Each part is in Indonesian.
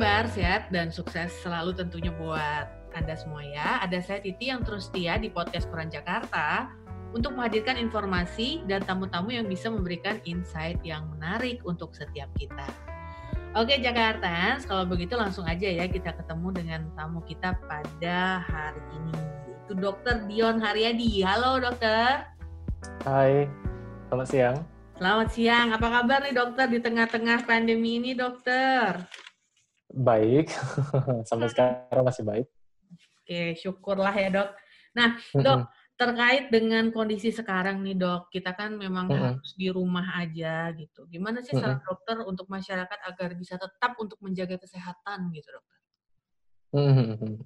kabar? Sehat dan sukses selalu tentunya buat Anda semua ya. Ada saya Titi yang terus setia di podcast Peran Jakarta untuk menghadirkan informasi dan tamu-tamu yang bisa memberikan insight yang menarik untuk setiap kita. Oke Jakarta, kalau begitu langsung aja ya kita ketemu dengan tamu kita pada hari ini. Itu Dr. Dion Haryadi. Halo dokter. Hai, selamat siang. Selamat siang. Apa kabar nih dokter di tengah-tengah pandemi ini dokter? Baik, sampai sekarang masih baik. Oke, syukurlah ya dok. Nah, dok, terkait dengan kondisi sekarang nih dok, kita kan memang harus di rumah aja gitu. Gimana sih saran dokter untuk masyarakat agar bisa tetap untuk menjaga kesehatan gitu dokter?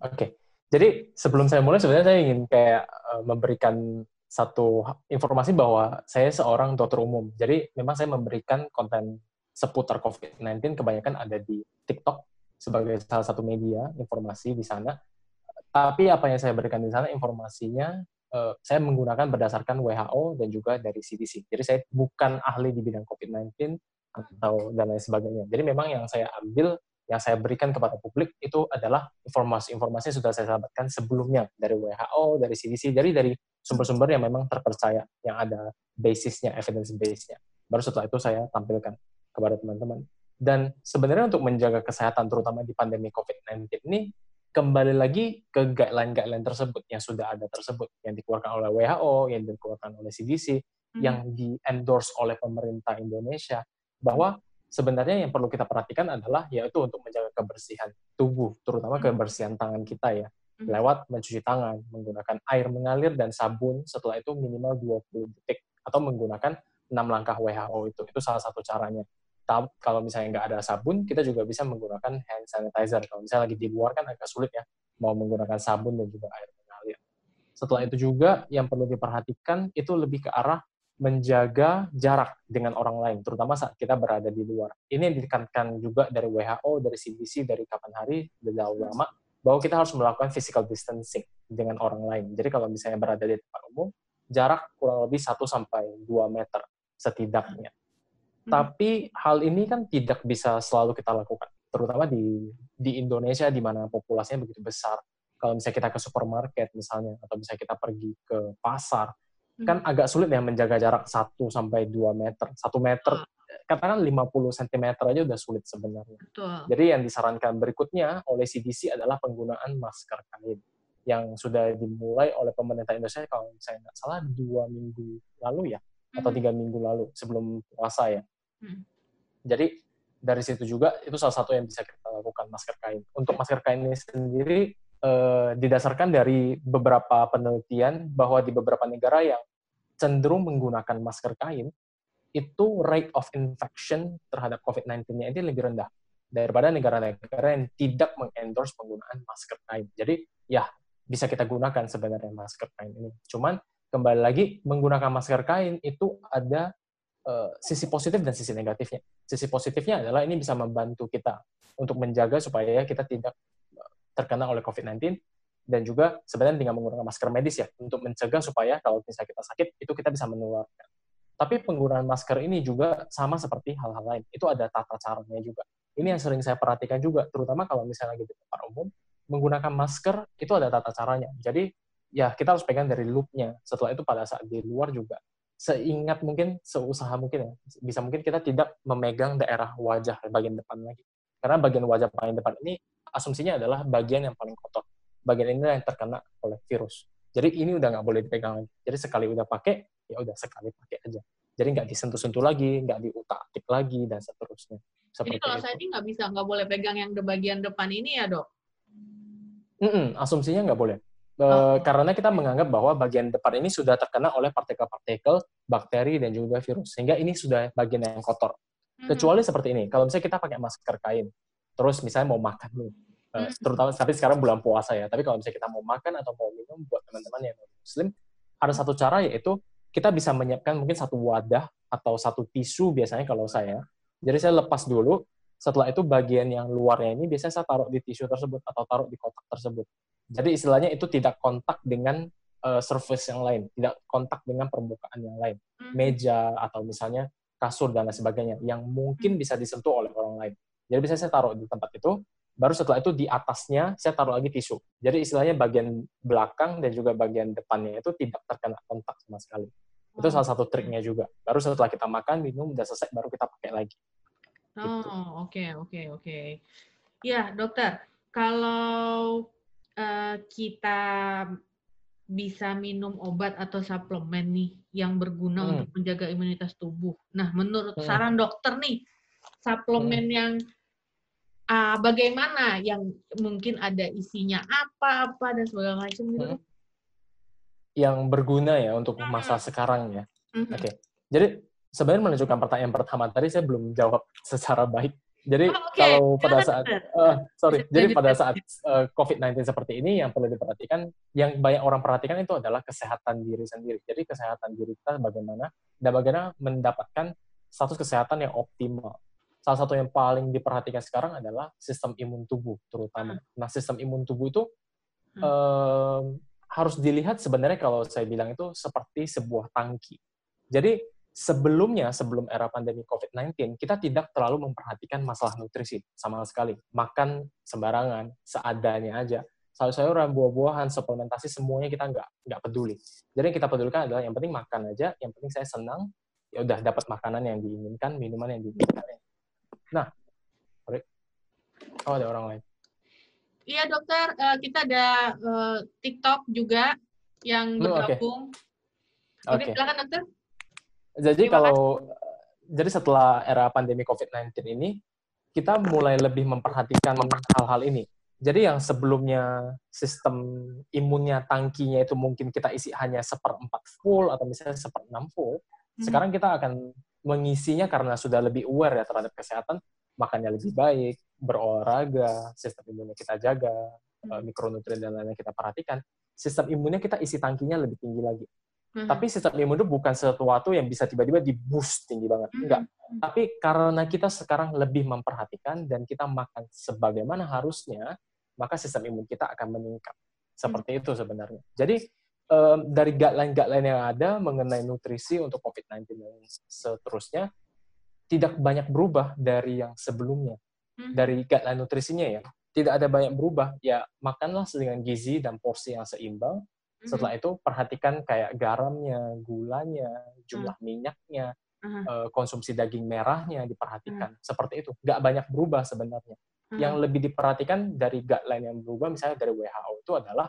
Oke, jadi sebelum saya mulai sebenarnya saya ingin kayak uh, memberikan satu informasi bahwa saya seorang dokter umum. Jadi memang saya memberikan konten seputar COVID-19 kebanyakan ada di TikTok sebagai salah satu media informasi di sana. Tapi apa yang saya berikan di sana informasinya uh, saya menggunakan berdasarkan WHO dan juga dari CDC. Jadi saya bukan ahli di bidang COVID-19 atau dan lain sebagainya. Jadi memang yang saya ambil yang saya berikan kepada publik itu adalah informasi-informasi sudah saya sampaikan sebelumnya dari WHO, dari CDC, dari dari sumber-sumber yang memang terpercaya, yang ada basisnya, evidence base-nya. Baru setelah itu saya tampilkan kepada teman-teman. Dan sebenarnya untuk menjaga kesehatan terutama di pandemi COVID-19 ini kembali lagi ke guideline-guideline tersebut yang sudah ada tersebut yang dikeluarkan oleh WHO, yang dikeluarkan oleh CDC, hmm. yang di-endorse oleh pemerintah Indonesia bahwa sebenarnya yang perlu kita perhatikan adalah yaitu untuk menjaga kebersihan tubuh, terutama hmm. kebersihan tangan kita ya, hmm. lewat mencuci tangan, menggunakan air mengalir dan sabun setelah itu minimal 20 detik atau menggunakan 6 langkah WHO itu. Itu salah satu caranya kalau misalnya nggak ada sabun, kita juga bisa menggunakan hand sanitizer. Kalau misalnya lagi di luar kan agak sulit ya, mau menggunakan sabun dan juga air mengalir. Setelah itu juga yang perlu diperhatikan itu lebih ke arah menjaga jarak dengan orang lain, terutama saat kita berada di luar. Ini yang ditekankan juga dari WHO, dari CDC, dari kapan hari, dari lama, bahwa kita harus melakukan physical distancing dengan orang lain. Jadi kalau misalnya berada di tempat umum, jarak kurang lebih 1 sampai 2 meter setidaknya. Hmm. Tapi hal ini kan tidak bisa selalu kita lakukan, terutama di di Indonesia di mana populasinya begitu besar. Kalau misalnya kita ke supermarket misalnya atau misalnya kita pergi ke pasar, hmm. kan agak sulit ya menjaga jarak 1 sampai 2 meter. 1 meter hmm. katakan 50 cm aja udah sulit sebenarnya. Betul. Jadi yang disarankan berikutnya oleh CDC adalah penggunaan masker kain yang sudah dimulai oleh pemerintah Indonesia kalau saya nggak salah dua minggu lalu ya atau tiga minggu lalu sebelum puasa ya Hmm. Jadi dari situ juga itu salah satu yang bisa kita lakukan masker kain. Untuk masker kain ini sendiri eh, didasarkan dari beberapa penelitian bahwa di beberapa negara yang cenderung menggunakan masker kain itu rate of infection terhadap COVID-19-nya ini lebih rendah daripada negara-negara yang tidak mengendorse penggunaan masker kain. Jadi ya bisa kita gunakan sebenarnya masker kain ini. Cuman kembali lagi menggunakan masker kain itu ada uh, sisi positif dan sisi negatifnya. Sisi positifnya adalah ini bisa membantu kita untuk menjaga supaya kita tidak eh, terkena oleh COVID-19 dan juga sebenarnya dengan menggunakan masker medis ya untuk mencegah supaya kalau misalnya kita sakit itu kita bisa menularkan. Tapi penggunaan masker ini juga sama seperti hal-hal lain. Itu ada tata caranya juga. Ini yang sering saya perhatikan juga, terutama kalau misalnya lagi di tempat umum, menggunakan masker itu ada tata caranya. Jadi ya kita harus pegang dari loopnya. Setelah itu pada saat di luar juga seingat mungkin, seusaha mungkin ya, bisa mungkin kita tidak memegang daerah wajah bagian depan lagi. Karena bagian wajah paling depan ini asumsinya adalah bagian yang paling kotor. Bagian ini yang terkena oleh virus. Jadi ini udah nggak boleh dipegang lagi. Jadi sekali udah pakai, ya udah sekali pakai aja. Jadi nggak disentuh-sentuh lagi, nggak diutak-atik lagi, dan seterusnya. Seperti Jadi kalau itu. saya ini nggak bisa, nggak boleh pegang yang di bagian depan ini ya dok? Mm -mm, asumsinya nggak boleh. Oh. Karena kita menganggap bahwa bagian depan ini sudah terkena oleh partikel-partikel, bakteri, dan juga virus. Sehingga ini sudah bagian yang kotor. Hmm. Kecuali seperti ini, kalau misalnya kita pakai masker kain, terus misalnya mau makan nih, hmm. terutama tapi sekarang bulan puasa ya, tapi kalau misalnya kita mau makan atau mau minum buat teman-teman yang muslim, ada satu cara yaitu kita bisa menyiapkan mungkin satu wadah atau satu tisu biasanya kalau saya. Jadi saya lepas dulu, setelah itu bagian yang luarnya ini biasanya saya taruh di tisu tersebut atau taruh di kotak tersebut. Jadi istilahnya itu tidak kontak dengan uh, surface yang lain, tidak kontak dengan permukaan yang lain, hmm. meja atau misalnya kasur dan lain sebagainya yang mungkin hmm. bisa disentuh oleh orang lain. Jadi bisa saya taruh di tempat itu, Baru setelah itu di atasnya saya taruh lagi tisu. Jadi istilahnya bagian belakang dan juga bagian depannya itu tidak terkena kontak sama sekali. Itu salah satu triknya juga. Baru setelah kita makan, minum, udah selesai, baru kita pakai lagi. Gitu. Oh, oke, oke, oke. Ya, dokter, kalau uh, kita bisa minum obat atau suplemen nih yang berguna hmm. untuk menjaga imunitas tubuh. Nah, menurut hmm. saran dokter nih, suplemen hmm. yang uh, bagaimana yang mungkin ada isinya apa-apa dan segala macam gitu. Hmm. Yang berguna ya untuk hmm. masa sekarang ya. Hmm. Oke. Okay. Jadi sebenarnya menunjukkan pertanyaan pertama tadi saya belum jawab secara baik. Jadi oh, okay. kalau pada saat uh, sorry, jadi pada saat uh, COVID-19 seperti ini yang perlu diperhatikan, yang banyak orang perhatikan itu adalah kesehatan diri sendiri. Jadi kesehatan diri kita bagaimana dan bagaimana mendapatkan status kesehatan yang optimal salah satu yang paling diperhatikan sekarang adalah sistem imun tubuh terutama. Hmm. Nah, sistem imun tubuh itu hmm. um, harus dilihat sebenarnya kalau saya bilang itu seperti sebuah tangki. Jadi sebelumnya, sebelum era pandemi COVID-19, kita tidak terlalu memperhatikan masalah nutrisi sama sekali. Makan sembarangan, seadanya aja. Sayur-sayuran, buah-buahan, suplementasi, semuanya kita nggak nggak peduli. Jadi yang kita pedulikan adalah yang penting makan aja, yang penting saya senang, ya udah dapat makanan yang diinginkan, minuman yang diinginkan, Nah, oh ada orang lain. Iya dokter, uh, kita ada uh, TikTok juga yang oh, bergabung. Oke. Okay. okay. silakan dokter. Jadi Terima kalau kasih. jadi setelah era pandemi COVID-19 ini, kita mulai lebih memperhatikan hal-hal ini. Jadi yang sebelumnya sistem imunnya tangkinya itu mungkin kita isi hanya seperempat full atau misalnya seperenam full, hmm. sekarang kita akan mengisinya karena sudah lebih aware ya terhadap kesehatan, makannya lebih baik, berolahraga, sistem imunnya kita jaga, hmm. mikronutrien dan lainnya kita perhatikan, sistem imunnya kita isi tangkinya lebih tinggi lagi. Hmm. Tapi sistem imun itu bukan sesuatu yang bisa tiba-tiba di boost tinggi banget, hmm. enggak. Tapi karena kita sekarang lebih memperhatikan dan kita makan sebagaimana harusnya, maka sistem imun kita akan meningkat. Seperti hmm. itu sebenarnya. Jadi um, dari guideline-guideline yang ada mengenai nutrisi untuk COVID-19 dan seterusnya tidak banyak berubah dari yang sebelumnya. Hmm. Dari guideline nutrisinya ya, tidak ada banyak berubah. Ya makanlah dengan gizi dan porsi yang seimbang. Setelah itu perhatikan kayak garamnya, gulanya, jumlah hmm. minyaknya, uh, konsumsi daging merahnya diperhatikan. Hmm. Seperti itu. Nggak banyak berubah sebenarnya. Hmm. Yang lebih diperhatikan dari guideline yang berubah, misalnya dari WHO itu adalah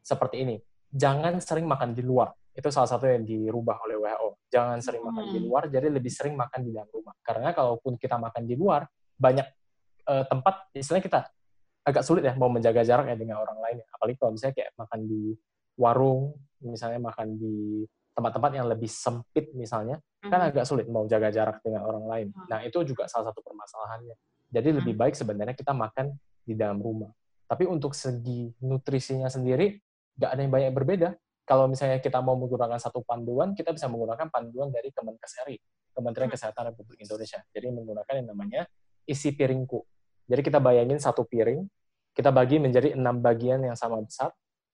seperti ini jangan sering makan di luar. Itu salah satu yang dirubah oleh WHO. Jangan sering makan di luar, jadi lebih sering makan di dalam rumah. Karena kalaupun kita makan di luar, banyak uh, tempat, istilahnya kita agak sulit ya mau menjaga jarak ya dengan orang lain. Apalagi kalau misalnya kayak makan di warung, misalnya makan di tempat-tempat yang lebih sempit misalnya, kan hmm. agak sulit mau jaga jarak dengan orang lain. Hmm. Nah, itu juga salah satu permasalahannya. Jadi lebih baik sebenarnya kita makan di dalam rumah. Tapi untuk segi nutrisinya sendiri, nggak ada yang banyak berbeda. Kalau misalnya kita mau menggunakan satu panduan, kita bisa menggunakan panduan dari Kemenkes RI, Kementerian hmm. Kesehatan Republik Indonesia. Jadi menggunakan yang namanya isi piringku. Jadi kita bayangin satu piring, kita bagi menjadi enam bagian yang sama besar.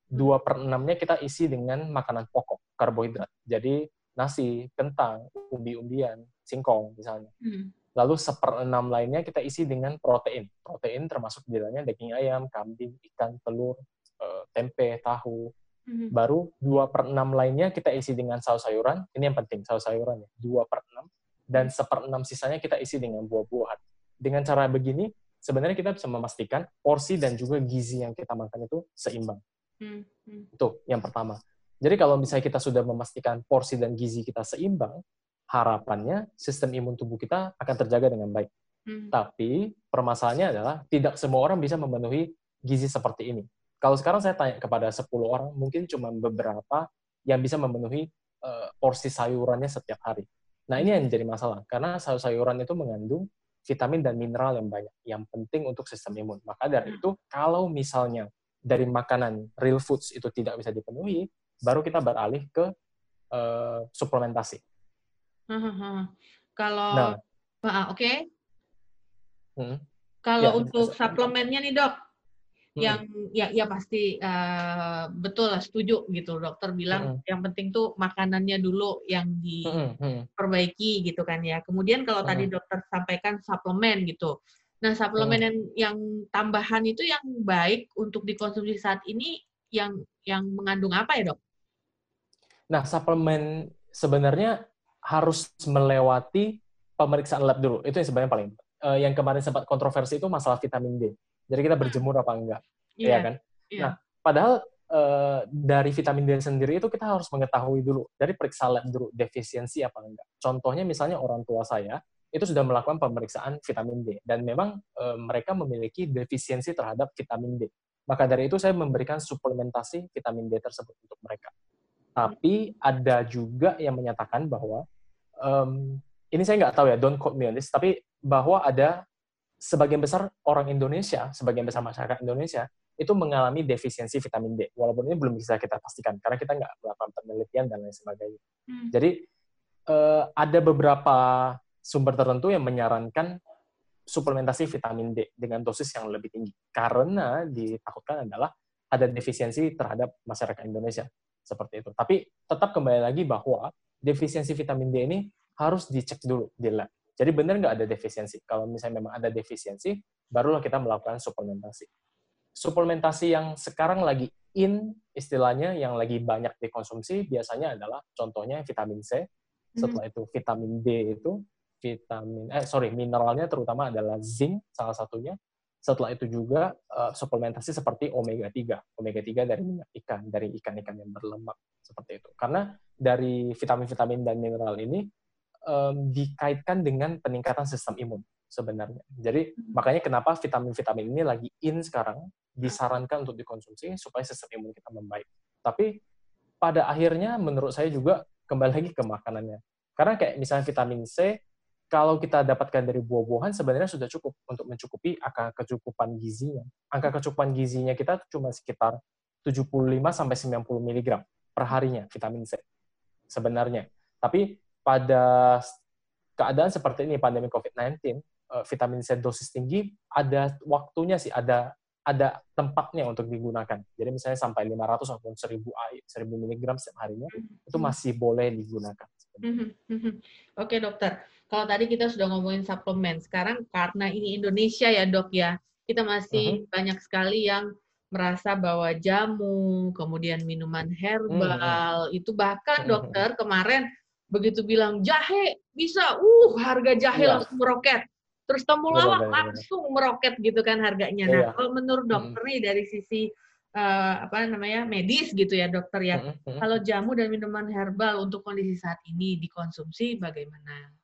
Dua per enamnya kita isi dengan makanan pokok, karbohidrat. Jadi nasi, kentang, umbi-umbian, singkong misalnya. Hmm. Lalu seperenam lainnya kita isi dengan protein. Protein termasuk di dalamnya daging ayam, kambing, ikan, telur, uh, tempe, tahu. Mm-hmm. Baru 2 per 6 lainnya kita isi dengan saus sayuran. Ini yang penting, saus sayuran ya. 2 per 6. Dan seperenam sisanya kita isi dengan buah-buahan. Dengan cara begini, sebenarnya kita bisa memastikan porsi dan juga gizi yang kita makan itu seimbang. Mm-hmm. Itu yang pertama. Jadi kalau misalnya kita sudah memastikan porsi dan gizi kita seimbang, harapannya sistem imun tubuh kita akan terjaga dengan baik. Hmm. Tapi permasalahannya adalah tidak semua orang bisa memenuhi gizi seperti ini. Kalau sekarang saya tanya kepada 10 orang, mungkin cuma beberapa yang bisa memenuhi uh, porsi sayurannya setiap hari. Nah, ini yang jadi masalah. Karena sayur-sayuran itu mengandung vitamin dan mineral yang banyak, yang penting untuk sistem imun. Maka dari itu, kalau misalnya dari makanan real foods itu tidak bisa dipenuhi, baru kita beralih ke uh, suplementasi. Uh, -huh. Kalau, nah, oke. Okay. Hmm. Kalau ya, untuk suplemennya nih dok, yang ya ya pasti uh, betul lah setuju gitu dokter bilang hmm. yang penting tuh makanannya dulu yang diperbaiki gitu kan ya kemudian kalau hmm. tadi dokter sampaikan suplemen gitu Nah, suplemen yang, yang tambahan itu yang baik untuk dikonsumsi saat ini yang yang mengandung apa ya, Dok? Nah, suplemen sebenarnya harus melewati pemeriksaan lab dulu. Itu yang sebenarnya paling. Uh, yang kemarin sempat kontroversi itu masalah vitamin D. Jadi kita berjemur apa enggak, yeah. ya kan? Yeah. Nah, padahal uh, dari vitamin D sendiri itu kita harus mengetahui dulu dari periksa lab dulu defisiensi apa enggak. Contohnya misalnya orang tua saya itu sudah melakukan pemeriksaan vitamin D dan memang e, mereka memiliki defisiensi terhadap vitamin D. Maka dari itu saya memberikan suplementasi vitamin D tersebut untuk mereka. Tapi ada juga yang menyatakan bahwa um, ini saya nggak tahu ya, don't quote me on this, tapi bahwa ada sebagian besar orang Indonesia, sebagian besar masyarakat Indonesia itu mengalami defisiensi vitamin D. Walaupun ini belum bisa kita pastikan karena kita nggak melakukan penelitian dan lain sebagainya. Hmm. Jadi uh, ada beberapa sumber tertentu yang menyarankan suplementasi vitamin D dengan dosis yang lebih tinggi. Karena ditakutkan adalah ada defisiensi terhadap masyarakat Indonesia seperti itu. Tapi tetap kembali lagi bahwa defisiensi vitamin D ini harus dicek dulu di lab. Jadi benar nggak ada defisiensi. Kalau misalnya memang ada defisiensi, barulah kita melakukan suplementasi. Suplementasi yang sekarang lagi in, istilahnya yang lagi banyak dikonsumsi, biasanya adalah contohnya vitamin C, setelah hmm. itu vitamin D itu, vitamin eh sorry mineralnya terutama adalah zinc salah satunya. Setelah itu juga uh, suplementasi seperti omega 3 omega 3 dari minyak ikan dari ikan-ikan yang berlemak seperti itu. Karena dari vitamin-vitamin dan mineral ini um, dikaitkan dengan peningkatan sistem imun sebenarnya. Jadi makanya kenapa vitamin-vitamin ini lagi in sekarang disarankan untuk dikonsumsi supaya sistem imun kita membaik. Tapi pada akhirnya menurut saya juga kembali lagi ke makanannya. Karena kayak misalnya vitamin C kalau kita dapatkan dari buah-buahan sebenarnya sudah cukup untuk mencukupi angka kecukupan gizinya. Angka kecukupan gizinya kita cuma sekitar 75 sampai 90 mg per harinya vitamin C sebenarnya. Tapi pada keadaan seperti ini pandemi COVID-19, eh, vitamin C dosis tinggi ada waktunya sih, ada ada tempatnya untuk digunakan. Jadi misalnya sampai 500 ataupun 1000 1000 mg setiap harinya itu masih boleh digunakan. Mhm, mhm. Oke dokter, kalau tadi kita sudah ngomongin suplemen, sekarang karena ini Indonesia ya dok ya, kita masih uh-huh. banyak sekali yang merasa bahwa jamu, kemudian minuman herbal, uh-huh. itu bahkan dokter kemarin begitu bilang jahe bisa, uh harga jahe yeah. langsung meroket. Terus temulawak langsung meroket gitu kan harganya. Nah, iya. kalau menurut dokter nih dari sisi uh, apa namanya medis gitu ya dokter ya. Mm -hmm. Kalau jamu dan minuman herbal untuk kondisi saat ini dikonsumsi bagaimana?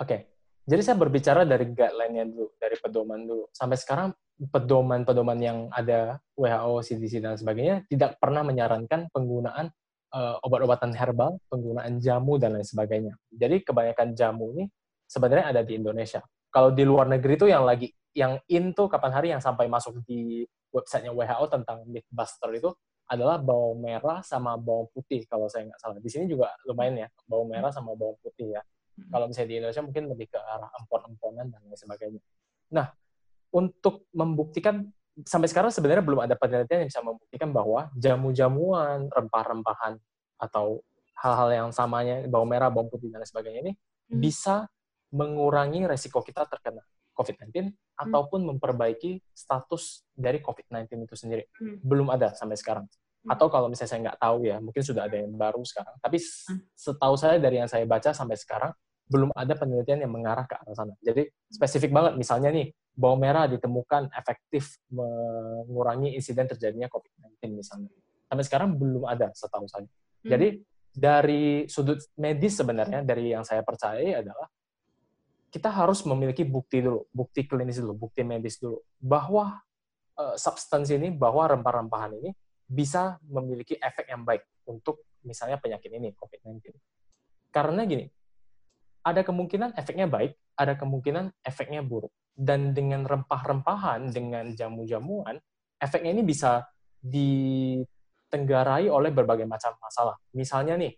Oke, okay. jadi saya berbicara dari guideline-nya dulu, dari pedoman dulu. Sampai sekarang pedoman-pedoman yang ada WHO, CDC dan sebagainya tidak pernah menyarankan penggunaan uh, obat-obatan herbal, penggunaan jamu dan lain sebagainya. Jadi kebanyakan jamu ini sebenarnya ada di Indonesia. Kalau di luar negeri itu yang lagi yang in tuh kapan hari yang sampai masuk di websitenya WHO tentang Mythbuster itu adalah bawang merah sama bawang putih kalau saya nggak salah. Di sini juga lumayan ya bawang merah sama bawang putih ya. Hmm. Kalau misalnya di Indonesia mungkin lebih ke arah empon-emponan dan lain sebagainya. Nah, untuk membuktikan sampai sekarang sebenarnya belum ada penelitian yang bisa membuktikan bahwa jamu-jamuan, rempah-rempahan atau hal-hal yang samanya bawang merah, bawang putih dan lain sebagainya ini hmm. bisa mengurangi resiko kita terkena COVID-19 hmm. ataupun memperbaiki status dari COVID-19 itu sendiri. Hmm. Belum ada sampai sekarang. Hmm. Atau kalau misalnya saya nggak tahu ya, mungkin sudah ada yang baru sekarang. Tapi hmm. setahu saya dari yang saya baca sampai sekarang, belum ada penelitian yang mengarah ke arah sana. Jadi spesifik banget, misalnya nih, bawang merah ditemukan efektif mengurangi insiden terjadinya COVID-19 misalnya. Sampai sekarang belum ada setahu saya. Hmm. Jadi dari sudut medis sebenarnya, dari yang saya percaya adalah kita harus memiliki bukti dulu, bukti klinis dulu, bukti medis dulu, bahwa uh, substansi ini, bahwa rempah-rempahan ini bisa memiliki efek yang baik untuk misalnya penyakit ini, COVID-19. Karena gini, ada kemungkinan efeknya baik, ada kemungkinan efeknya buruk. Dan dengan rempah-rempahan, dengan jamu-jamuan, efeknya ini bisa ditenggarai oleh berbagai macam masalah. Misalnya nih,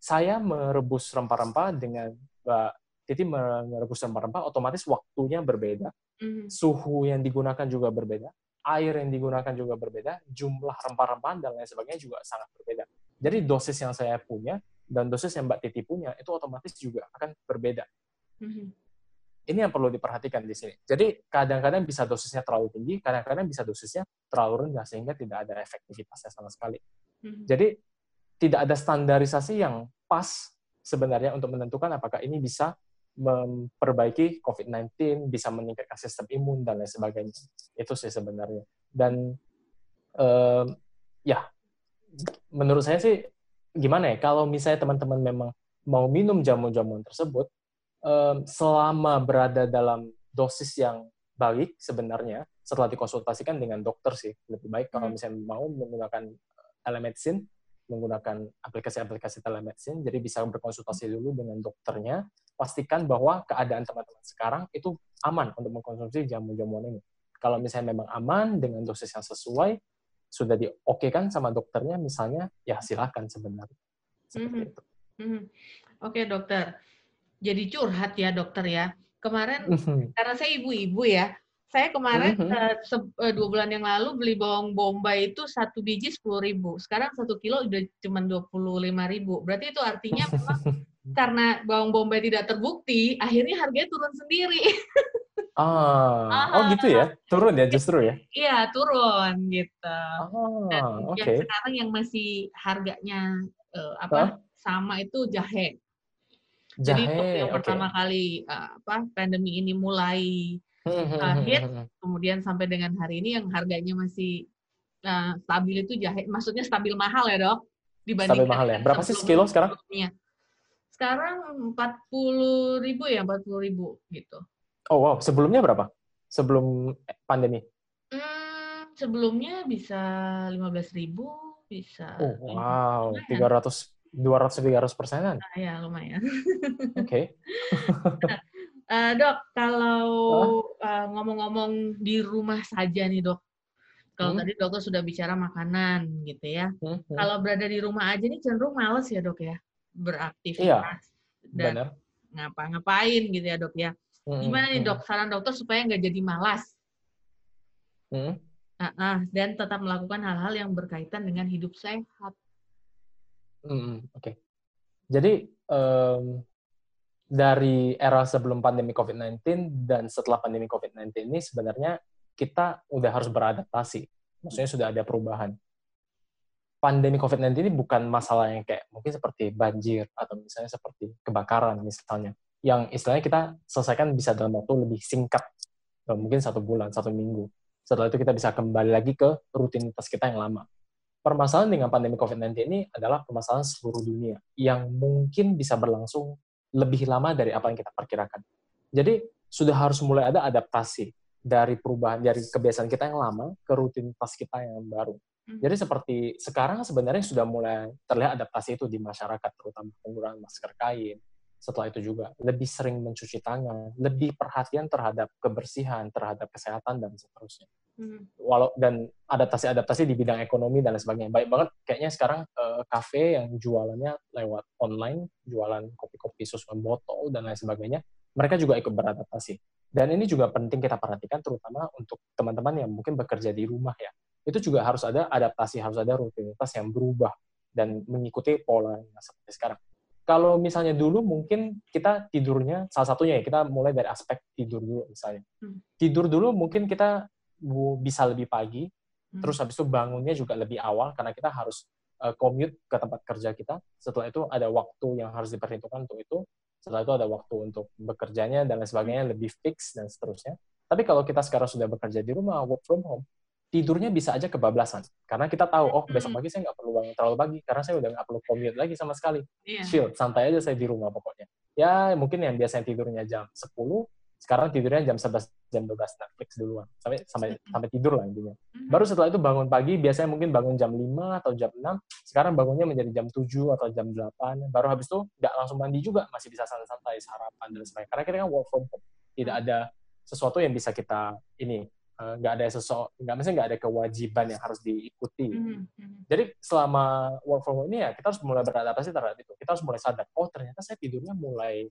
saya merebus rempah-rempah dengan jadi merebus rempah-rempah otomatis waktunya berbeda, mm. suhu yang digunakan juga berbeda, air yang digunakan juga berbeda, jumlah rempah-rempahan dan lain sebagainya juga sangat berbeda. Jadi dosis yang saya punya dan dosis yang Mbak Titi punya itu otomatis juga akan berbeda. Mm-hmm. ini yang perlu diperhatikan di sini. Jadi kadang-kadang bisa dosisnya terlalu tinggi, kadang-kadang bisa dosisnya terlalu rendah sehingga tidak ada efektivitasnya sama sekali. Hmm. Jadi tidak ada standarisasi yang pas sebenarnya untuk menentukan apakah ini bisa memperbaiki COVID-19, bisa meningkatkan sistem imun dan lain sebagainya. Itu sih sebenarnya. Dan um, ya, menurut saya sih gimana ya? Kalau misalnya teman-teman memang mau minum jamu-jamuan tersebut, selama berada dalam dosis yang baik sebenarnya, setelah dikonsultasikan dengan dokter sih lebih baik kalau hmm. misalnya mau menggunakan telemedicine menggunakan aplikasi-aplikasi telemedicine, jadi bisa berkonsultasi dulu dengan dokternya, pastikan bahwa keadaan teman-teman sekarang itu aman untuk mengkonsumsi jamu-jamuan ini. Kalau misalnya memang aman dengan dosis yang sesuai, sudah di oke kan sama dokternya misalnya, ya silakan sebenarnya. Mm -hmm. Mm -hmm. Oke dokter, jadi curhat ya dokter ya. Kemarin mm -hmm. karena saya ibu-ibu ya, saya kemarin mm -hmm. uh, dua bulan yang lalu beli bawang bombay itu satu biji sepuluh ribu. Sekarang satu kilo udah cuma dua puluh lima ribu. Berarti itu artinya memang karena bawang bombay tidak terbukti, akhirnya harganya turun sendiri. Ah, oh gitu ya? Turun ya justru ya? Iya turun gitu. Oh, Dan okay. yang sekarang yang masih harganya uh, apa huh? sama itu jahe. Jahe, Jadi itu yang okay. pertama kali uh, apa pandemi ini mulai uh, hit, kemudian sampai dengan hari ini yang harganya masih uh, stabil itu jahe, maksudnya stabil mahal ya dok? Dibandingkan stabil mahal ya. Berapa sih sekilo sekarang? Sekarang empat puluh ribu ya, empat puluh ribu gitu. Oh wow, sebelumnya berapa? Sebelum pandemi? Hmm, sebelumnya bisa lima belas ribu, bisa. Oh wow, tiga ratus dua ratus tiga ratus persenan. Nah, ya lumayan. Oke. Okay. Uh, dok, kalau uh, ngomong-ngomong di rumah saja nih dok, kalau hmm? tadi dokter sudah bicara makanan gitu ya, hmm? Hmm. kalau berada di rumah aja nih cenderung males ya dok ya, beraktivitas iya, dan ngapa-ngapain gitu ya dok ya. Hmm, Gimana nih hmm. dok, saran dokter supaya nggak jadi malas? Hmm? Uh -uh, dan tetap melakukan hal-hal yang berkaitan dengan hidup sehat. Hmm, Oke. Okay. Jadi um, dari era sebelum pandemi COVID-19 dan setelah pandemi COVID-19 ini sebenarnya kita udah harus beradaptasi. Maksudnya sudah ada perubahan. Pandemi COVID-19 ini bukan masalah yang kayak mungkin seperti banjir atau misalnya seperti kebakaran misalnya. Yang istilahnya kita selesaikan bisa dalam waktu lebih singkat. Mungkin satu bulan, satu minggu. Setelah itu kita bisa kembali lagi ke rutinitas kita yang lama. Permasalahan dengan pandemi COVID-19 ini adalah permasalahan seluruh dunia yang mungkin bisa berlangsung lebih lama dari apa yang kita perkirakan. Jadi sudah harus mulai ada adaptasi dari perubahan dari kebiasaan kita yang lama ke rutinitas kita yang baru. Hmm. Jadi seperti sekarang sebenarnya sudah mulai terlihat adaptasi itu di masyarakat, terutama penggunaan masker kain. Setelah itu juga lebih sering mencuci tangan, lebih perhatian terhadap kebersihan, terhadap kesehatan dan seterusnya. Hmm. Walau dan adaptasi-adaptasi di bidang ekonomi dan lain sebagainya. Baik banget kayaknya sekarang uh, kafe yang jualannya lewat online, jualan kopi-kopi susu botol dan lain sebagainya, mereka juga ikut beradaptasi. Dan ini juga penting kita perhatikan terutama untuk teman-teman yang mungkin bekerja di rumah ya. Itu juga harus ada adaptasi, harus ada rutinitas yang berubah dan mengikuti pola yang seperti sekarang. Kalau misalnya dulu mungkin kita tidurnya salah satunya ya kita mulai dari aspek tidur dulu misalnya. Hmm. Tidur dulu mungkin kita bisa lebih pagi, hmm. terus habis itu bangunnya juga lebih awal karena kita harus uh, commute ke tempat kerja kita. Setelah itu ada waktu yang harus diperhitungkan untuk itu. Setelah itu ada waktu untuk bekerjanya dan lain sebagainya lebih fix dan seterusnya. Tapi kalau kita sekarang sudah bekerja di rumah, work from home, tidurnya bisa aja kebablasan. Karena kita tahu, oh besok hmm. pagi saya nggak perlu bangun terlalu pagi, karena saya udah nggak perlu commute lagi sama sekali. Yeah. Chill, santai aja saya di rumah pokoknya. Ya mungkin yang biasanya tidurnya jam 10, sekarang tidurnya jam 11 jam 12 Netflix duluan sampai sampai sampai tidur lah intinya mm-hmm. baru setelah itu bangun pagi biasanya mungkin bangun jam 5 atau jam 6 sekarang bangunnya menjadi jam 7 atau jam 8 baru habis itu nggak langsung mandi juga masih bisa santai-santai sarapan dan sebagainya karena kita kan work from home tidak ada sesuatu yang bisa kita ini eh, nggak ada sesuatu nggak misalnya nggak ada kewajiban yang harus diikuti mm-hmm. jadi selama work from home ini ya kita harus mulai beradaptasi terhadap itu kita harus mulai sadar oh ternyata saya tidurnya mulai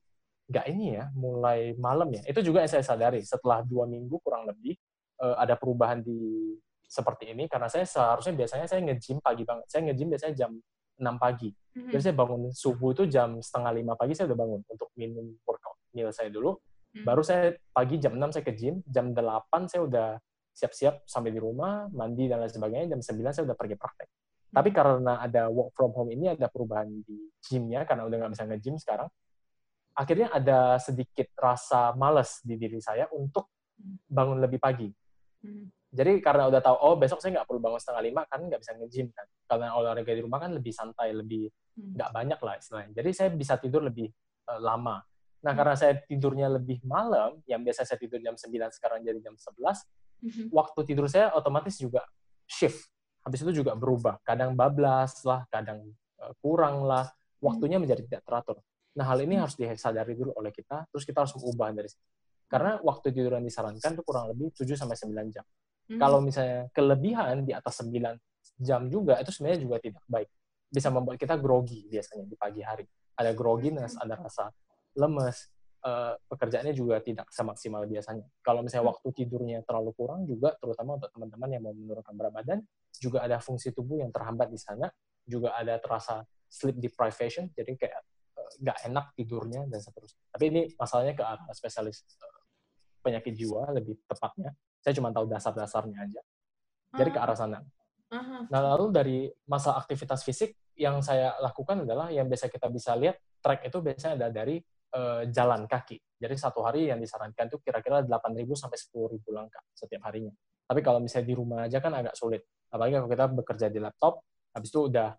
nggak ini ya, mulai malam ya. Itu juga yang saya sadari setelah dua minggu kurang lebih uh, ada perubahan di seperti ini karena saya seharusnya biasanya saya nge-gym pagi banget. Saya nge-gym biasanya jam 6 pagi. Mm-hmm. Jadi saya bangun subuh itu jam setengah lima pagi saya udah bangun untuk minum workout meal saya dulu. Hmm. Baru saya pagi jam 6 saya ke gym, jam 8 saya udah siap-siap sampai di rumah, mandi dan lain sebagainya, jam 9 saya udah pergi praktek. Hmm. Tapi karena ada work from home ini, ada perubahan di gymnya, karena udah nggak bisa nge-gym sekarang, akhirnya ada sedikit rasa males di diri saya untuk hmm. bangun lebih pagi. Hmm. Jadi karena udah tahu, oh besok saya nggak perlu bangun setengah lima, kan nggak bisa nge-gym kan. Karena olahraga di rumah kan lebih santai, lebih nggak banyak lah istilahnya. Jadi saya bisa tidur lebih uh, lama. Nah, karena saya tidurnya lebih malam, yang biasa saya tidur jam 9, sekarang jadi jam 11, mm-hmm. waktu tidur saya otomatis juga shift. Habis itu juga berubah. Kadang bablas lah, kadang uh, kurang lah. Waktunya mm-hmm. menjadi tidak teratur. Nah, hal ini mm-hmm. harus disadari dulu oleh kita, terus kita harus mengubah dari situ. Karena waktu tidur yang disarankan itu kurang lebih 7 sampai 9 jam. Mm-hmm. Kalau misalnya kelebihan di atas 9 jam juga, itu sebenarnya juga tidak baik. Bisa membuat kita grogi biasanya di pagi hari. Ada grogginess, ada rasa lemes, uh, pekerjaannya juga tidak semaksimal biasanya. Kalau misalnya hmm. waktu tidurnya terlalu kurang juga, terutama untuk teman-teman yang mau menurunkan berat badan, juga ada fungsi tubuh yang terhambat di sana, juga ada terasa sleep deprivation, jadi kayak uh, nggak enak tidurnya dan seterusnya. Tapi ini masalahnya ke arah spesialis uh, penyakit jiwa lebih tepatnya. Saya cuma tahu dasar-dasarnya aja. Jadi ke arah sana. Nah, lalu dari masa aktivitas fisik yang saya lakukan adalah yang biasa kita bisa lihat track itu biasanya ada dari uh, jalan kaki. Jadi satu hari yang disarankan itu kira-kira 8.000 sampai 10.000 langkah setiap harinya. Tapi kalau misalnya di rumah aja kan agak sulit. Apalagi kalau kita bekerja di laptop, habis itu udah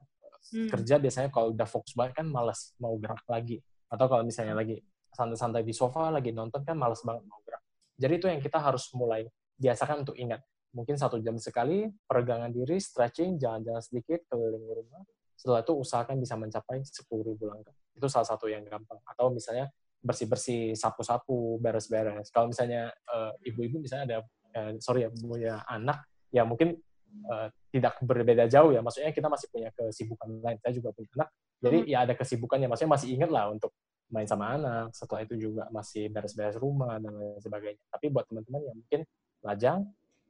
hmm. kerja biasanya kalau udah fokus banget kan malas mau gerak lagi. Atau kalau misalnya lagi santai-santai di sofa lagi nonton kan malas banget mau gerak. Jadi itu yang kita harus mulai biasakan untuk ingat. Mungkin satu jam sekali, peregangan diri, stretching, jalan-jalan sedikit keliling rumah, setelah itu usahakan bisa mencapai 10.000 langkah. Itu salah satu yang gampang. Atau misalnya bersih-bersih, sapu-sapu, beres-beres. Kalau misalnya uh, ibu-ibu misalnya ada, uh, sorry ya, punya anak, ya mungkin uh, tidak berbeda jauh ya. Maksudnya kita masih punya kesibukan lain. Saya juga punya anak. Jadi hmm. ya ada kesibukannya. Maksudnya masih ingat lah untuk main sama anak. Setelah itu juga masih beres-beres rumah dan lain sebagainya. Tapi buat teman-teman yang mungkin lajang,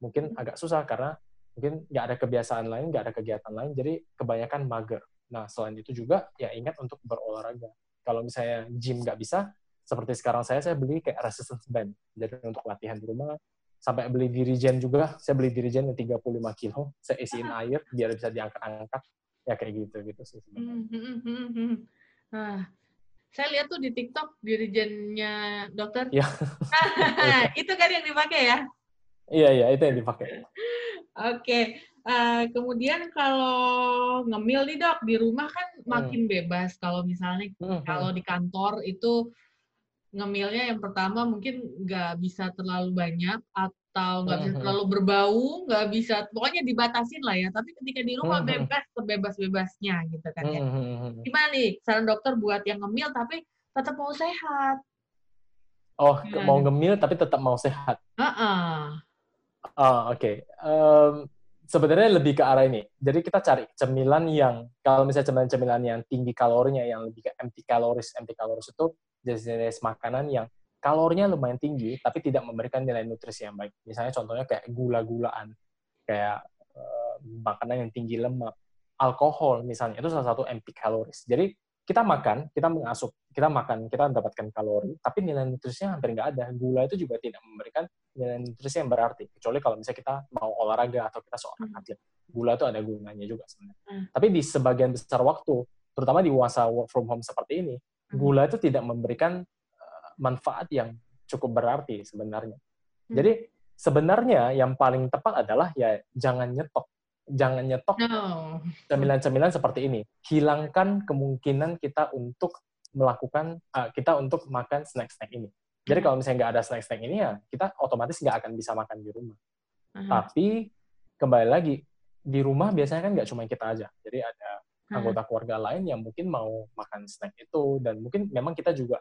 mungkin agak susah karena mungkin nggak ada kebiasaan lain, nggak ada kegiatan lain, jadi kebanyakan mager. Nah, selain itu juga ya ingat untuk berolahraga. Kalau misalnya gym nggak bisa, seperti sekarang saya, saya beli kayak resistance band. Jadi untuk latihan di rumah, sampai beli dirijen juga, saya beli dirijen yang 35 kilo, saya isiin air biar bisa diangkat-angkat. Ya kayak gitu gitu sih. Hmm, hmm, hmm, nah, saya lihat tuh di TikTok dirijennya dokter. Iya. itu kan yang dipakai ya? Iya, iya, itu yang dipakai. Oke, uh, kemudian kalau ngemil nih dok di rumah kan hmm. makin hmm. bebas. Kalau misalnya hmm. kalau di kantor itu ngemilnya yang pertama mungkin nggak bisa terlalu banyak atau nggak bisa hmm. terlalu berbau, nggak bisa pokoknya dibatasin lah ya. Tapi ketika di rumah hmm. bebas sebebas-bebasnya gitu kan ya. Gimana nih saran dokter buat yang ngemil tapi tetap mau sehat? Oh, Gimana? mau ngemil tapi tetap mau sehat. Uh -uh. Oh, oke. Okay. Um, sebenarnya lebih ke arah ini. Jadi kita cari cemilan yang, kalau misalnya cemilan-cemilan yang tinggi kalorinya, yang lebih ke empty calories, empty calories itu jenis-jenis makanan yang kalorinya lumayan tinggi, tapi tidak memberikan nilai nutrisi yang baik. Misalnya contohnya kayak gula-gulaan, kayak uh, makanan yang tinggi lemak, alkohol misalnya, itu salah satu empty calories. Jadi kita makan, kita mengasup, kita makan, kita mendapatkan kalori, tapi nilai nutrisinya hampir nggak ada. Gula itu juga tidak memberikan nilai nutrisi yang berarti, kecuali kalau misalnya kita mau olahraga atau kita seorang hmm. atlet. Gula itu ada gunanya juga sebenarnya. Hmm. Tapi di sebagian besar waktu, terutama di masa work from home seperti ini, hmm. gula itu tidak memberikan uh, manfaat yang cukup berarti sebenarnya. Hmm. Jadi sebenarnya yang paling tepat adalah ya jangan nyetok jangan nyetok cemilan-cemilan seperti ini. Hilangkan kemungkinan kita untuk melakukan uh, kita untuk makan snack-snack ini. Jadi hmm. kalau misalnya nggak ada snack-snack ini ya kita otomatis nggak akan bisa makan di rumah. Uh-huh. Tapi kembali lagi di rumah biasanya kan nggak cuma kita aja. Jadi ada anggota keluarga lain yang mungkin mau makan snack itu dan mungkin memang kita juga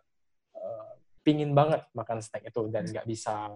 uh, pingin banget makan snack itu dan nggak bisa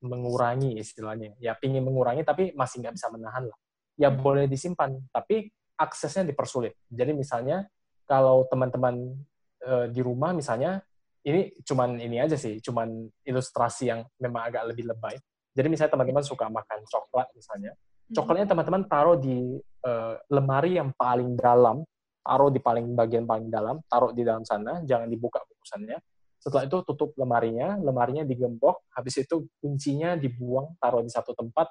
mengurangi istilahnya. Ya pingin mengurangi tapi masih nggak bisa menahan lah ya boleh disimpan, tapi aksesnya dipersulit. Jadi misalnya kalau teman-teman e, di rumah misalnya ini cuman ini aja sih, cuman ilustrasi yang memang agak lebih lebay. Jadi misalnya teman-teman suka makan coklat misalnya, hmm. coklatnya teman-teman taruh di e, lemari yang paling dalam, taruh di paling bagian paling dalam, taruh di dalam sana, jangan dibuka bungkusannya. setelah itu tutup lemarinya, lemarinya digembok, habis itu kuncinya dibuang, taruh di satu tempat,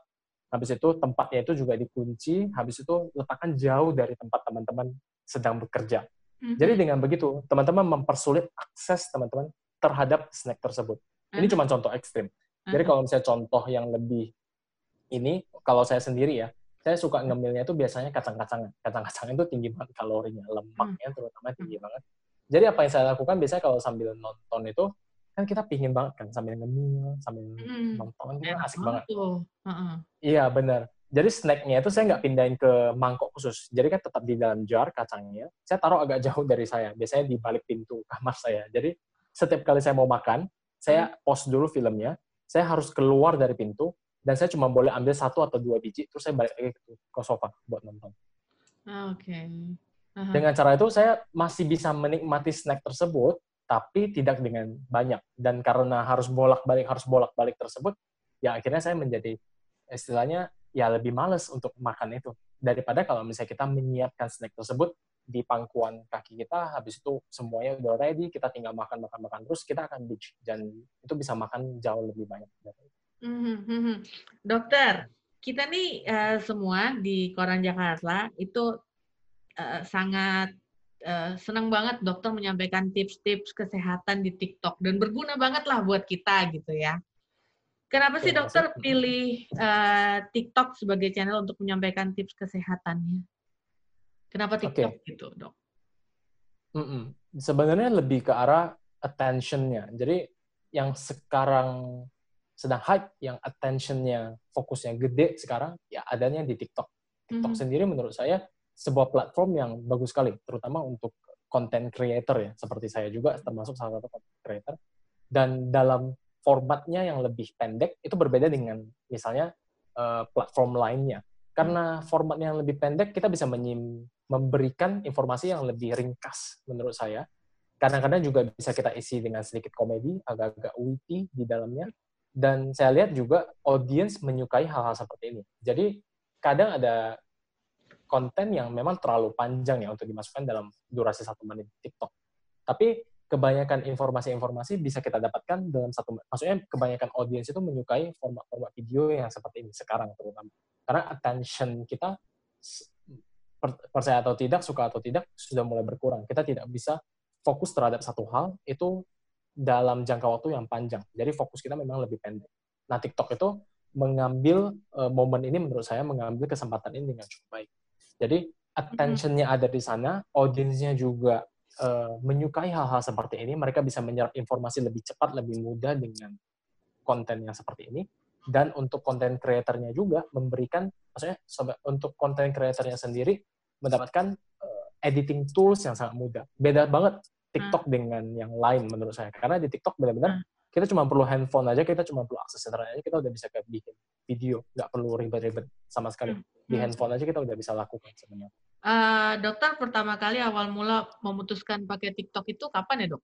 habis itu tempatnya itu juga dikunci, habis itu letakkan jauh dari tempat teman-teman sedang bekerja. Mm-hmm. Jadi dengan begitu, teman-teman mempersulit akses teman-teman terhadap snack tersebut. Ini mm-hmm. cuma contoh ekstrim. Mm-hmm. Jadi kalau misalnya contoh yang lebih ini, kalau saya sendiri ya, saya suka ngemilnya itu biasanya kacang-kacangan. Kacang-kacangan itu tinggi banget kalorinya, lemaknya terutama tinggi banget. Jadi apa yang saya lakukan biasanya kalau sambil nonton itu kan kita pingin banget kan sambil ngemil, sambil hmm. nonton kan asik banget. Uh -uh. Iya benar. Jadi snacknya itu saya nggak pindahin ke mangkok khusus. Jadi kan tetap di dalam jar kacangnya. Saya taruh agak jauh dari saya. Biasanya di balik pintu kamar saya. Jadi setiap kali saya mau makan, saya hmm. pause dulu filmnya. Saya harus keluar dari pintu dan saya cuma boleh ambil satu atau dua biji. Terus saya balik lagi ke sofa buat nonton. Ah, oke. Okay. Uh-huh. Dengan cara itu saya masih bisa menikmati snack tersebut, tapi tidak dengan banyak. Dan karena harus bolak-balik, harus bolak-balik tersebut, ya akhirnya saya menjadi istilahnya ya lebih males untuk makan itu. Daripada kalau misalnya kita menyiapkan snack tersebut di pangkuan kaki kita, habis itu semuanya udah ready, kita tinggal makan, makan, makan terus, kita akan beach dan itu bisa makan jauh lebih banyak. Mm-hmm. Dokter, kita nih uh, semua di Koran Jakarta itu uh, sangat uh, senang banget dokter menyampaikan tips-tips kesehatan di TikTok dan berguna banget lah buat kita gitu ya. Kenapa sih dokter pilih uh, TikTok sebagai channel untuk menyampaikan tips kesehatannya? Kenapa TikTok okay. gitu dok? Mm -mm. Sebenarnya lebih ke arah attentionnya. Jadi yang sekarang sedang hype, yang attentionnya fokusnya gede sekarang, ya adanya di TikTok. TikTok mm -hmm. sendiri menurut saya sebuah platform yang bagus sekali, terutama untuk content creator ya, seperti saya juga termasuk salah satu content creator. Dan dalam formatnya yang lebih pendek itu berbeda dengan misalnya uh, platform lainnya. Karena formatnya yang lebih pendek kita bisa menyim, memberikan informasi yang lebih ringkas menurut saya. Kadang-kadang juga bisa kita isi dengan sedikit komedi, agak-agak witty di dalamnya. Dan saya lihat juga audience menyukai hal-hal seperti ini. Jadi kadang ada konten yang memang terlalu panjang ya untuk dimasukkan dalam durasi satu menit TikTok. Tapi kebanyakan informasi-informasi bisa kita dapatkan dalam satu menit. Maksudnya kebanyakan audiens itu menyukai format-format video yang seperti ini sekarang terutama. Karena attention kita percaya atau tidak, suka atau tidak sudah mulai berkurang. Kita tidak bisa fokus terhadap satu hal itu dalam jangka waktu yang panjang. Jadi fokus kita memang lebih pendek. Nah, TikTok itu mengambil uh, momen ini menurut saya mengambil kesempatan ini dengan cukup baik. Jadi attentionnya ada di sana, audiensnya juga uh, menyukai hal-hal seperti ini. Mereka bisa menyerap informasi lebih cepat, lebih mudah dengan konten yang seperti ini. Dan untuk konten kreatornya juga memberikan, maksudnya untuk konten kreatornya sendiri mendapatkan uh, editing tools yang sangat mudah. Beda banget TikTok hmm. dengan yang lain menurut saya. Karena di TikTok benar-benar hmm kita cuma perlu handphone aja, kita cuma perlu akses internet aja, kita udah bisa kayak bikin video, nggak perlu ribet-ribet sama sekali. Hmm. Di handphone aja kita udah bisa lakukan sebenarnya. Uh, dokter pertama kali awal mula memutuskan pakai TikTok itu kapan ya dok?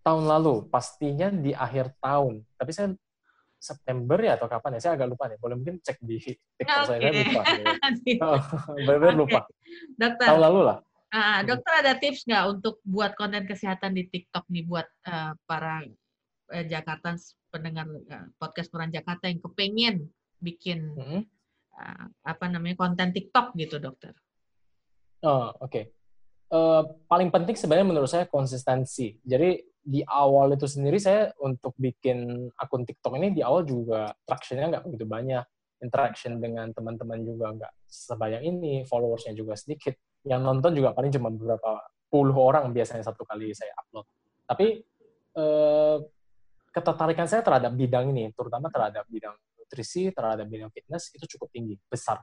Tahun lalu, pastinya di akhir tahun. Tapi saya September ya atau kapan ya? Saya agak lupa nih. Boleh mungkin cek di TikTok okay. saya, saya lupa. Benar-benar okay. lupa. Dokter. Tahun lalu lah. Uh, dokter ada tips nggak untuk buat konten kesehatan di TikTok nih buat uh, para uh, Jakarta pendengar uh, podcast Peran Jakarta yang kepengen bikin hmm. uh, apa namanya konten TikTok gitu dokter? Oh oke. Okay. Uh, paling penting sebenarnya menurut saya konsistensi. Jadi di awal itu sendiri saya untuk bikin akun TikTok ini di awal juga tractionnya nggak begitu banyak, interaction dengan teman-teman juga nggak sebanyak ini, followersnya juga sedikit yang nonton juga paling cuma beberapa puluh orang biasanya satu kali saya upload. Tapi eh, ketertarikan saya terhadap bidang ini, terutama terhadap bidang nutrisi, terhadap bidang fitness itu cukup tinggi, besar.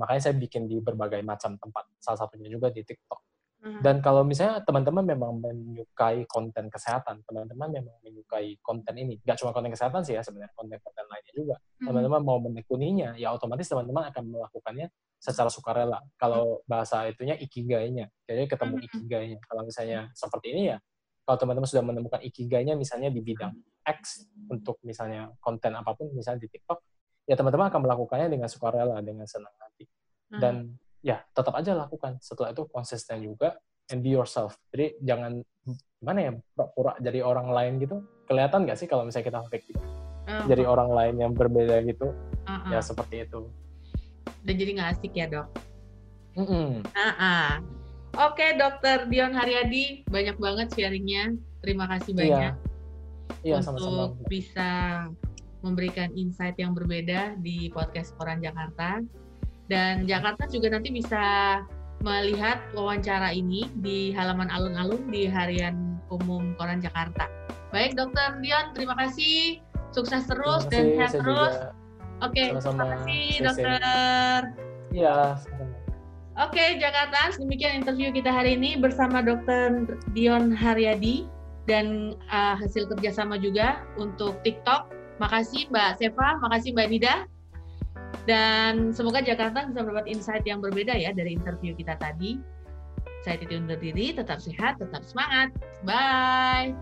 Makanya saya bikin di berbagai macam tempat, salah satunya juga di TikTok. Hmm. Dan kalau misalnya teman-teman memang menyukai konten kesehatan, teman-teman memang menyukai konten ini, nggak cuma konten kesehatan sih ya sebenarnya, konten-konten lainnya juga. Hmm. Teman-teman mau menekuninya, ya otomatis teman-teman akan melakukannya secara sukarela. Kalau bahasa itunya ikigainya, jadi ketemu hmm. ikigainya. Kalau misalnya seperti ini ya, kalau teman-teman sudah menemukan ikigainya misalnya di bidang X untuk misalnya konten apa pun, misalnya di TikTok, ya teman-teman akan melakukannya dengan sukarela, dengan senang hati. Dan ya tetap aja lakukan. Setelah itu konsisten juga and be yourself. Jadi jangan gimana ya pura-pura jadi orang lain gitu. Kelihatan nggak sih kalau misalnya kita fake gitu? Uh, jadi orang lain yang berbeda gitu. Uh -uh. Ya seperti itu. Dan jadi nggak asik ya dok? Mm -mm. Uh -uh. Oke, Dokter Dion Haryadi, banyak banget sharingnya. Terima kasih iya. banyak iya. Iya, untuk sama -sama. bisa memberikan insight yang berbeda di podcast Koran Jakarta. Dan Jakarta juga nanti bisa melihat wawancara ini di halaman alun-alun di Harian Umum Koran Jakarta. Baik, Dokter Dion, terima kasih. Sukses terus kasih, dan sehat terus. Juga. Oke, terima kasih, Dokter. Iya, Oke, Jakarta, demikian interview kita hari ini bersama Dr. Dion Haryadi dan uh, hasil kerjasama juga untuk TikTok. Makasih Mbak Seva, makasih Mbak Nida. Dan semoga Jakarta bisa mendapat insight yang berbeda ya dari interview kita tadi. Saya Titi undur diri, tetap sehat, tetap semangat. Bye!